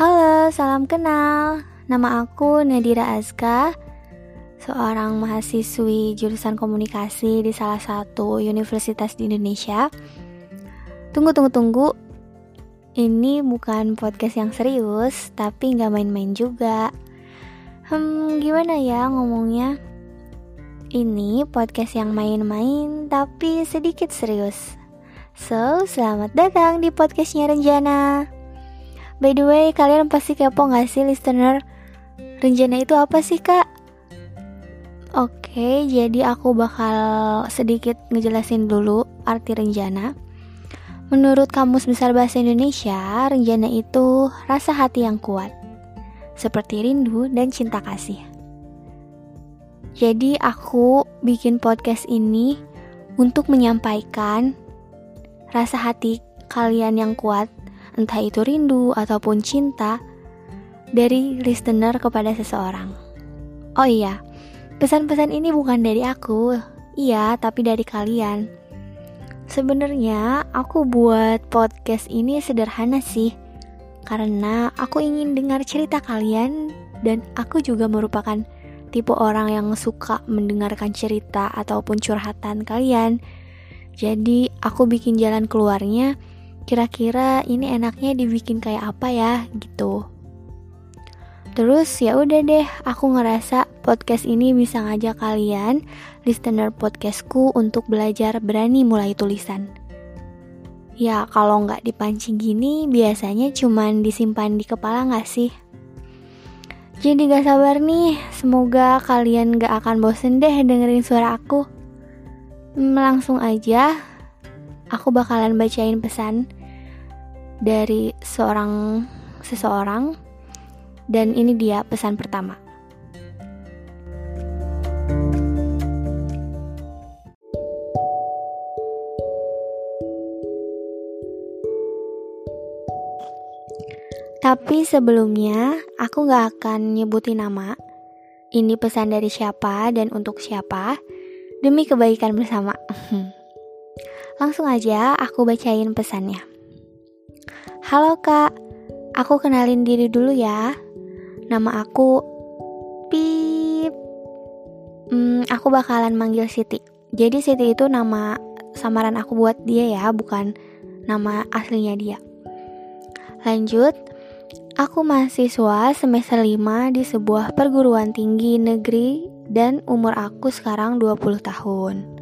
Halo, salam kenal. Nama aku Nadira Azka, seorang mahasiswi jurusan komunikasi di salah satu universitas di Indonesia. Tunggu, tunggu, tunggu. Ini bukan podcast yang serius, tapi nggak main-main juga. Hmm, gimana ya ngomongnya? Ini podcast yang main-main, tapi sedikit serius. So, selamat datang di podcastnya Renjana. By the way, kalian pasti kepo gak sih listener? Renjana itu apa sih kak? Oke, jadi aku bakal sedikit ngejelasin dulu arti renjana. Menurut Kamus Besar Bahasa Indonesia, renjana itu rasa hati yang kuat, seperti rindu dan cinta kasih. Jadi aku bikin podcast ini untuk menyampaikan rasa hati kalian yang kuat entah itu rindu ataupun cinta dari listener kepada seseorang. Oh iya, pesan-pesan ini bukan dari aku, iya, tapi dari kalian. Sebenarnya aku buat podcast ini sederhana sih, karena aku ingin dengar cerita kalian dan aku juga merupakan tipe orang yang suka mendengarkan cerita ataupun curhatan kalian. Jadi aku bikin jalan keluarnya kira-kira ini enaknya dibikin kayak apa ya gitu. Terus ya udah deh, aku ngerasa podcast ini bisa ngajak kalian, listener podcastku untuk belajar berani mulai tulisan. Ya kalau nggak dipancing gini, biasanya cuman disimpan di kepala nggak sih? Jadi gak sabar nih, semoga kalian gak akan bosen deh dengerin suara aku. Hmm, langsung aja, aku bakalan bacain pesan dari seorang seseorang dan ini dia pesan pertama. Tapi sebelumnya, aku gak akan nyebutin nama. Ini pesan dari siapa dan untuk siapa, demi kebaikan bersama. Langsung aja aku bacain pesannya. Halo kak, aku kenalin diri dulu ya. Nama aku Pip. Hmm, aku bakalan manggil Siti. Jadi Siti itu nama samaran aku buat dia ya, bukan nama aslinya dia. Lanjut, aku mahasiswa semester 5 di sebuah perguruan tinggi negeri dan umur aku sekarang 20 tahun.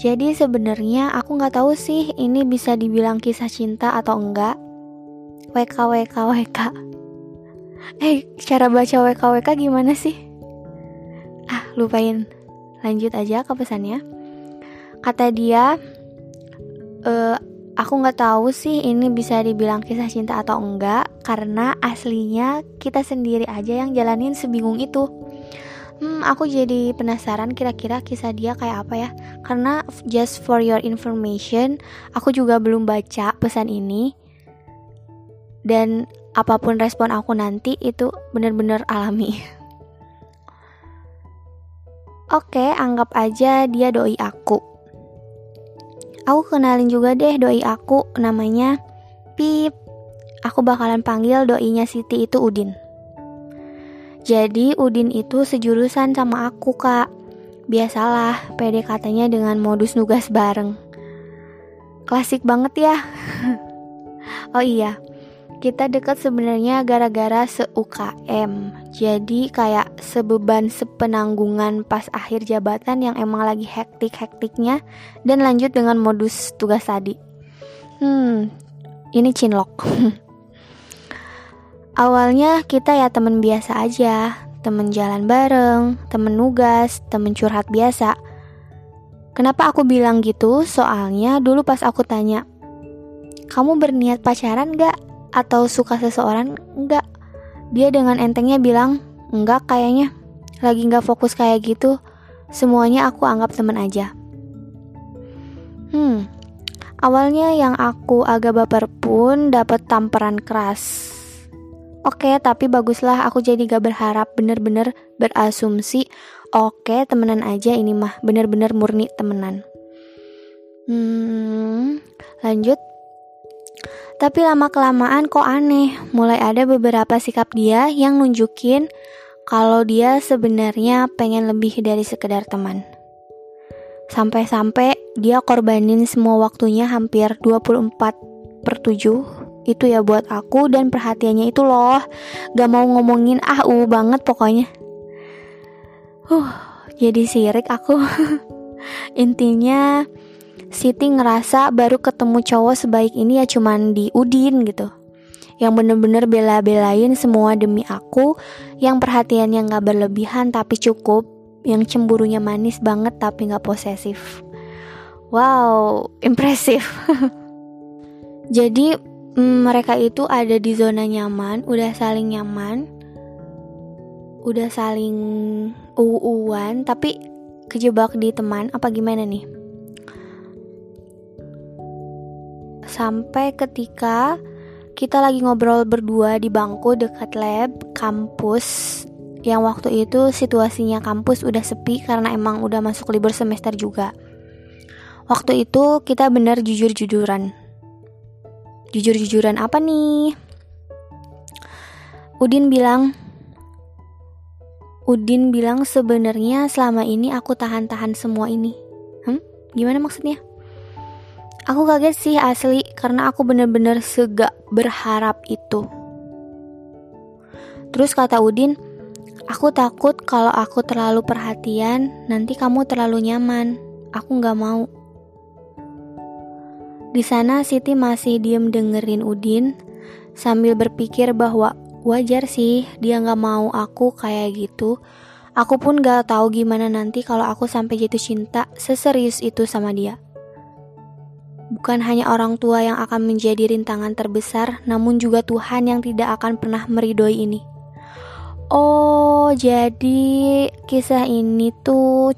Jadi sebenarnya aku nggak tahu sih ini bisa dibilang kisah cinta atau enggak. WK WK WK Eh cara baca WK WK gimana sih? Ah lupain. Lanjut aja ke pesannya. Kata dia e, Aku gak tahu sih ini bisa dibilang kisah cinta atau enggak Karena aslinya kita sendiri aja yang jalanin sebingung itu Hmm, aku jadi penasaran kira-kira kisah dia kayak apa ya Karena just for your information Aku juga belum baca pesan ini dan apa pun respon aku nanti itu benar-benar alami. Oke, anggap aja dia doi aku. Aku kenalin juga deh doi aku, namanya Pip. Aku bakalan panggil doinya Siti itu Udin. Jadi Udin itu sejurusan sama aku kak. Biasalah PDKT-nya dengan modus nugas bareng. Klasik banget ya. oh iya, kita dekat sebenarnya gara-gara se-UKM. Jadi kayak sebeban sepenanggungan pas akhir jabatan yang emang lagi hektik-hektiknya dan lanjut dengan modus tugas tadi. Hmm, ini cinlok. Awalnya kita ya temen biasa aja, temen jalan bareng, temen nugas, temen curhat biasa. Kenapa aku bilang gitu? Soalnya dulu pas aku tanya, kamu berniat pacaran gak? atau suka seseorang enggak dia dengan entengnya bilang enggak kayaknya lagi nggak fokus kayak gitu semuanya aku anggap temen aja hmm awalnya yang aku agak baper pun dapat tamperan keras Oke, tapi baguslah aku jadi gak berharap bener-bener berasumsi. Oke, temenan aja ini mah bener-bener murni temenan. Hmm, lanjut. Tapi lama-kelamaan kok aneh, mulai ada beberapa sikap dia yang nunjukin kalau dia sebenarnya pengen lebih dari sekedar teman. Sampai-sampai dia korbanin semua waktunya hampir 24 per 7 itu ya buat aku dan perhatiannya itu loh. Gak mau ngomongin ah uh banget pokoknya. Uh jadi sirik aku. Intinya Siti ngerasa baru ketemu cowok sebaik ini ya cuman di Udin gitu. Yang bener-bener bela-belain semua demi aku yang perhatiannya gak berlebihan tapi cukup yang cemburunya manis banget tapi gak posesif. Wow impresif. Jadi mereka itu ada di zona nyaman udah saling nyaman udah saling uuan tapi kejebak di teman apa gimana nih sampai ketika kita lagi ngobrol berdua di bangku dekat lab kampus yang waktu itu situasinya kampus udah sepi karena emang udah masuk libur semester juga. Waktu itu kita bener jujur-jujuran. Jujur-jujuran apa nih? Udin bilang, Udin bilang sebenarnya selama ini aku tahan-tahan semua ini. Hmm? Gimana maksudnya? Aku kaget sih asli karena aku bener-bener segak berharap itu. Terus kata Udin, aku takut kalau aku terlalu perhatian, nanti kamu terlalu nyaman. Aku nggak mau. Di sana Siti masih diem dengerin Udin sambil berpikir bahwa wajar sih dia nggak mau aku kayak gitu. Aku pun gak tahu gimana nanti kalau aku sampai jatuh cinta seserius itu sama dia. Bukan hanya orang tua yang akan menjadi rintangan terbesar, namun juga Tuhan yang tidak akan pernah meridoi ini. Oh, jadi kisah ini tuh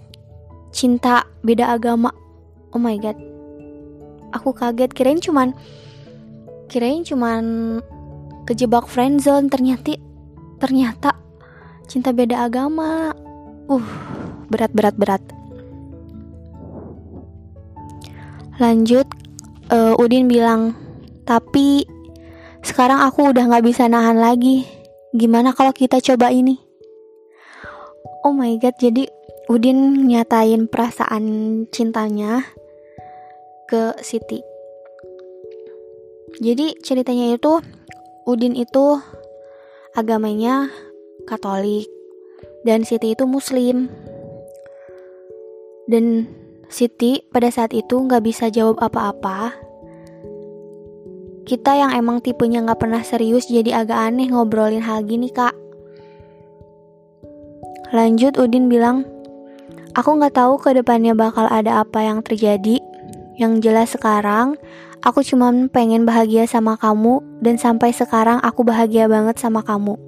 cinta beda agama. Oh my god. Aku kaget kirain cuman kirain cuman kejebak friendzone ternyata ternyata cinta beda agama. Uh, berat berat berat. Lanjut uh, Udin bilang, tapi sekarang aku udah gak bisa nahan lagi. Gimana kalau kita coba ini? Oh my god, jadi Udin nyatain perasaan cintanya ke Siti. Jadi ceritanya itu Udin itu agamanya Katolik dan Siti itu Muslim. Dan Siti pada saat itu nggak bisa jawab apa-apa. Kita yang emang tipenya nggak pernah serius jadi agak aneh ngobrolin hal gini kak. Lanjut Udin bilang, aku nggak tahu ke depannya bakal ada apa yang terjadi. Yang jelas sekarang, aku cuma pengen bahagia sama kamu dan sampai sekarang aku bahagia banget sama kamu.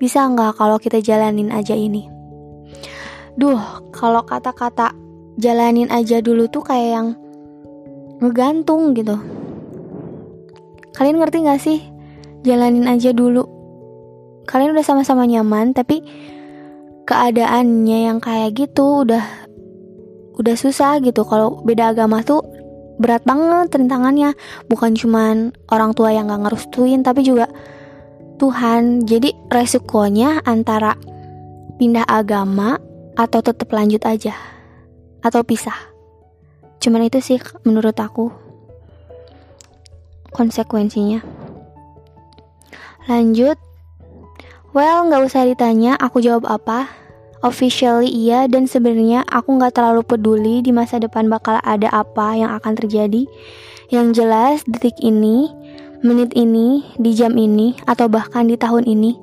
Bisa nggak kalau kita jalanin aja ini? Duh, kalau kata-kata jalanin aja dulu tuh kayak yang ngegantung gitu kalian ngerti gak sih jalanin aja dulu kalian udah sama-sama nyaman tapi keadaannya yang kayak gitu udah udah susah gitu kalau beda agama tuh berat banget rintangannya bukan cuman orang tua yang gak ngerestuin tapi juga Tuhan jadi resikonya antara pindah agama atau tetap lanjut aja atau pisah. Cuman itu sih menurut aku konsekuensinya. Lanjut. Well, nggak usah ditanya, aku jawab apa. Officially iya dan sebenarnya aku nggak terlalu peduli di masa depan bakal ada apa yang akan terjadi. Yang jelas detik ini, menit ini, di jam ini, atau bahkan di tahun ini,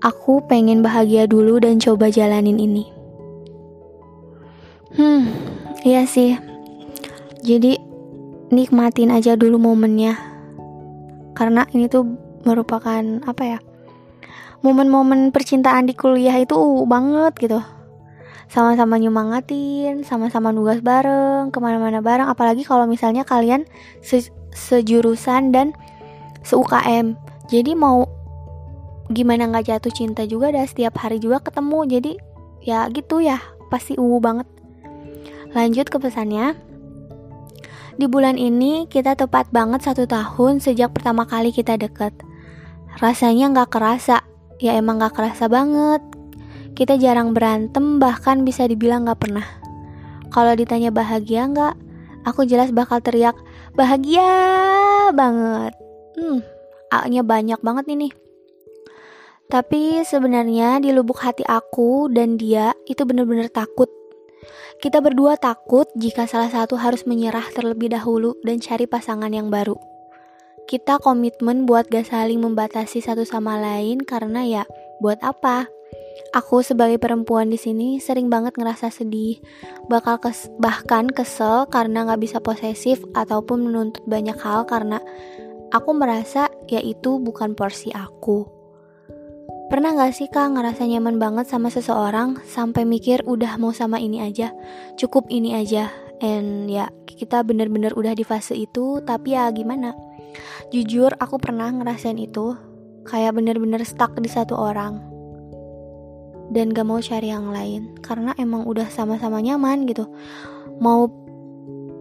aku pengen bahagia dulu dan coba jalanin ini. Hmm, iya sih. Jadi nikmatin aja dulu momennya. Karena ini tuh merupakan apa ya? Momen-momen percintaan di kuliah itu uh, banget gitu. Sama-sama nyemangatin, sama-sama nugas bareng, ke mana-mana bareng. Apalagi kalau misalnya kalian se sejurusan dan se-UKM. Jadi mau gimana nggak jatuh cinta juga dah setiap hari juga ketemu. Jadi ya gitu ya, pasti uh banget. Lanjut ke pesannya. Di bulan ini kita tepat banget satu tahun sejak pertama kali kita deket. Rasanya nggak kerasa, ya emang nggak kerasa banget. Kita jarang berantem, bahkan bisa dibilang nggak pernah. Kalau ditanya bahagia nggak, aku jelas bakal teriak bahagia banget. Hmm, A-nya banyak banget ini. Tapi sebenarnya di lubuk hati aku dan dia itu bener-bener takut. Kita berdua takut jika salah satu harus menyerah terlebih dahulu dan cari pasangan yang baru. Kita komitmen buat gak saling membatasi satu sama lain karena ya buat apa? Aku sebagai perempuan di sini sering banget ngerasa sedih, bakal kes bahkan kesel karena gak bisa posesif ataupun menuntut banyak hal karena aku merasa ya itu bukan porsi aku. Pernah gak sih kak ngerasa nyaman banget sama seseorang sampai mikir udah mau sama ini aja, cukup ini aja, and ya kita bener-bener udah di fase itu, tapi ya gimana? Jujur aku pernah ngerasain itu, kayak bener-bener stuck di satu orang, dan gak mau cari yang lain, karena emang udah sama-sama nyaman gitu. Mau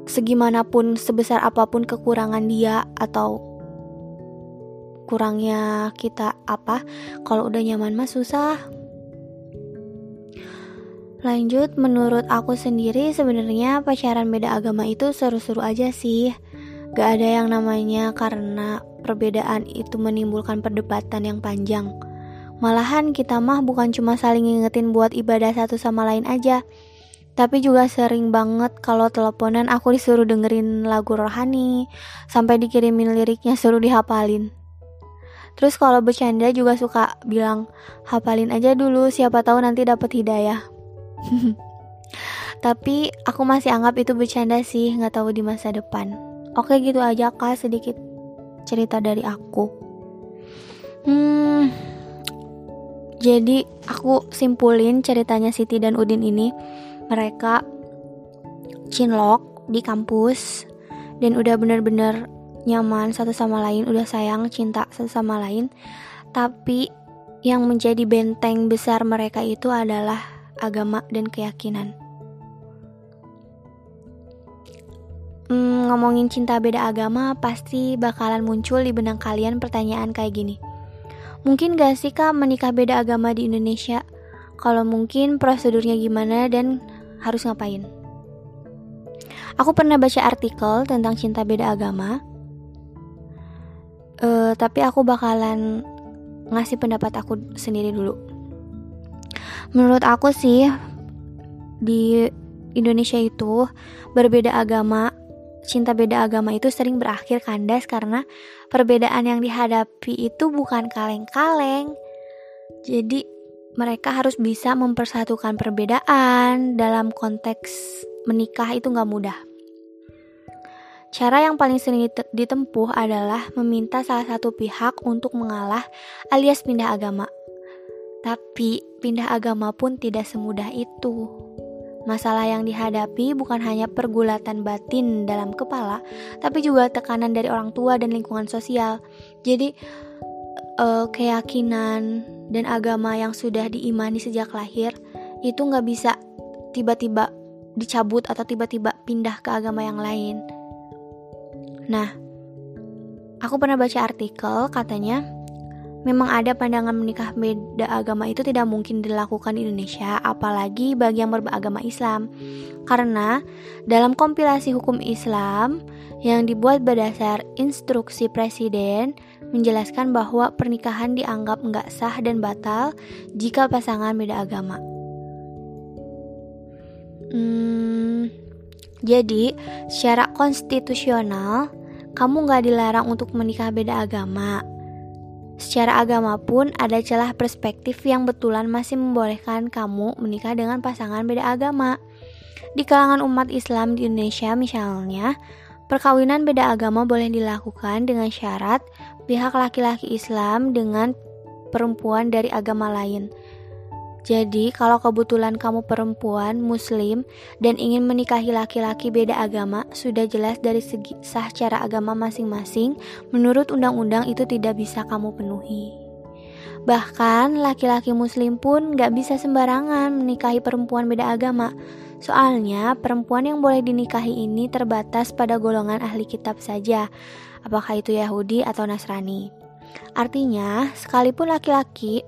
segimanapun sebesar apa pun kekurangan dia atau kurangnya kita apa kalau udah nyaman mah susah. Lanjut menurut aku sendiri sebenarnya pacaran beda agama itu seru-seru aja sih gak ada yang namanya karena perbedaan itu menimbulkan perdebatan yang panjang malahan kita mah bukan cuma saling ngingetin buat ibadah satu sama lain aja tapi juga sering banget kalau teleponan aku disuruh dengerin lagu rohani sampai dikirimin liriknya suruh dihafalin Terus kalau bercanda juga suka bilang, hafalin aja dulu, siapa tahu nanti dapat hidayah. Tapi aku masih anggap itu bercanda sih, nggak tahu di masa depan. Oke gitu aja kak sedikit cerita dari aku. Hmm, jadi aku simpulin ceritanya Siti dan Udin ini, mereka cinlok di kampus dan udah bener-bener nyaman satu sama lain, udah sayang, cinta satu sama lain. Tapi yang menjadi benteng besar mereka itu adalah agama dan keyakinan. Hmm, ngomongin cinta beda agama pasti bakalan muncul di benang kalian pertanyaan kayak gini. Mungkin gak sih kak menikah beda agama di Indonesia? Kalau mungkin prosedurnya gimana dan harus ngapain? Aku pernah baca artikel tentang cinta beda agama uh, tapi aku bakalan ngasih pendapat aku sendiri dulu. Menurut aku sih di Indonesia itu berbeda agama, cinta beda agama itu sering berakhir kandas karena perbedaan yang dihadapi itu bukan kaleng-kaleng. Jadi mereka harus bisa mempersatukan perbedaan dalam konteks menikah itu nggak mudah. Cara yang paling sering ditempuh adalah meminta salah satu pihak untuk mengalah alias pindah agama. Tapi pindah agama pun tidak semudah itu. Masalah yang dihadapi bukan hanya pergulatan batin dalam kepala, tapi juga tekanan dari orang tua dan lingkungan sosial. Jadi uh, keyakinan dan agama yang sudah diimani sejak lahir itu nggak bisa tiba-tiba dicabut atau tiba-tiba pindah ke agama yang lain Nah, aku pernah baca artikel katanya memang ada pandangan menikah beda agama itu tidak mungkin dilakukan di Indonesia, apalagi bagi yang beragama Islam. Karena dalam kompilasi hukum Islam yang dibuat berdasar instruksi presiden menjelaskan bahwa pernikahan dianggap nggak sah dan batal jika pasangan beda agama. Hmm, jadi, secara konstitusional, kamu gak dilarang untuk menikah beda agama. Secara agama pun ada celah perspektif yang betulan masih membolehkan kamu menikah dengan pasangan beda agama. Di kalangan umat Islam di Indonesia misalnya, perkawinan beda agama boleh dilakukan dengan syarat pihak laki-laki Islam dengan perempuan dari agama lain jadi, kalau kebetulan kamu perempuan muslim dan ingin menikahi laki-laki beda agama, sudah jelas dari segi sah cara agama masing-masing, menurut undang-undang itu tidak bisa kamu penuhi. Bahkan laki-laki muslim pun gak bisa sembarangan menikahi perempuan beda agama. Soalnya perempuan yang boleh dinikahi ini terbatas pada golongan ahli kitab saja, apakah itu Yahudi atau Nasrani. Artinya, sekalipun laki-laki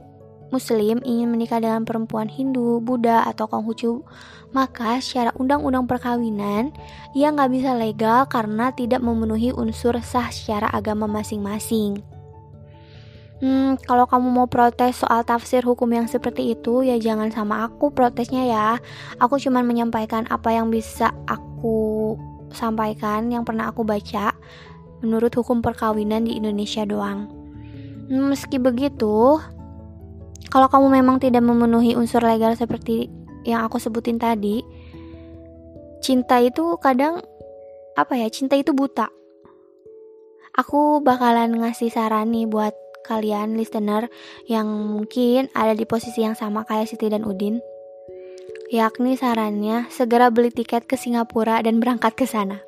Muslim ingin menikah dengan perempuan Hindu, Buddha, atau Konghucu, maka secara undang-undang perkawinan ia nggak bisa legal karena tidak memenuhi unsur sah secara agama masing-masing. Hmm, kalau kamu mau protes soal tafsir hukum yang seperti itu, ya jangan sama aku protesnya ya. Aku cuma menyampaikan apa yang bisa aku sampaikan, yang pernah aku baca, menurut hukum perkawinan di Indonesia doang. Hmm, meski begitu, kalau kamu memang tidak memenuhi unsur legal seperti yang aku sebutin tadi, cinta itu kadang apa ya? Cinta itu buta. Aku bakalan ngasih saran nih buat kalian listener yang mungkin ada di posisi yang sama kayak Siti dan Udin. Yakni sarannya segera beli tiket ke Singapura dan berangkat ke sana.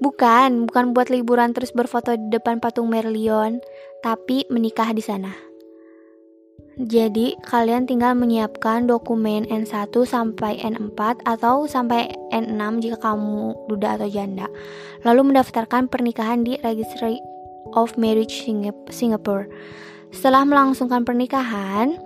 Bukan, bukan buat liburan terus berfoto di depan patung Merlion, tapi menikah di sana. Jadi, kalian tinggal menyiapkan dokumen N1 sampai N4 atau sampai N6 jika kamu duda atau janda. Lalu mendaftarkan pernikahan di Registry of Marriage Singapore. Setelah melangsungkan pernikahan,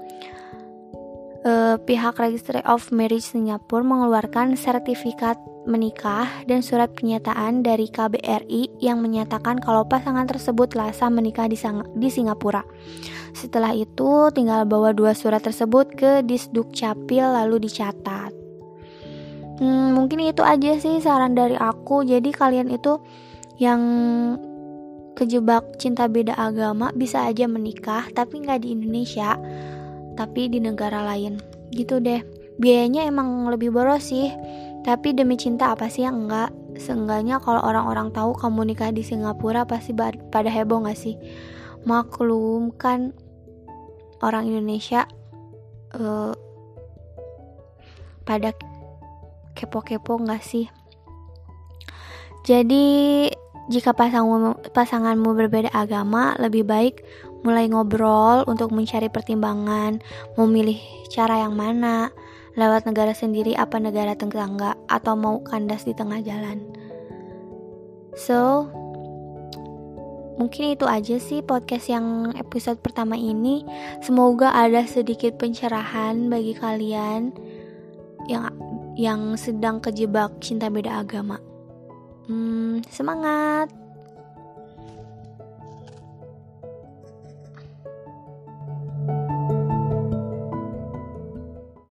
eh, pihak Registry of Marriage Singapore mengeluarkan sertifikat menikah dan surat pernyataan dari KBRI yang menyatakan kalau pasangan tersebut telah sah menikah di, di Singapura. Setelah itu tinggal bawa dua surat tersebut ke Disduk Capil lalu dicatat. Hmm, mungkin itu aja sih saran dari aku. Jadi kalian itu yang kejebak cinta beda agama bisa aja menikah tapi nggak di Indonesia tapi di negara lain. Gitu deh. Biayanya emang lebih boros sih. Tapi demi cinta apa sih yang enggak seenggaknya kalau orang-orang tahu kamu nikah di Singapura pasti pada heboh gak sih? Maklum kan orang Indonesia uh, pada kepo-kepo nggak sih? Jadi jika pasanganmu, pasanganmu berbeda agama, lebih baik mulai ngobrol untuk mencari pertimbangan, memilih cara yang mana, lewat negara sendiri apa negara tetangga, atau mau kandas di tengah jalan. So, mungkin itu aja sih podcast yang episode pertama ini. Semoga ada sedikit pencerahan bagi kalian yang yang sedang kejebak cinta beda agama. Hmm, semangat!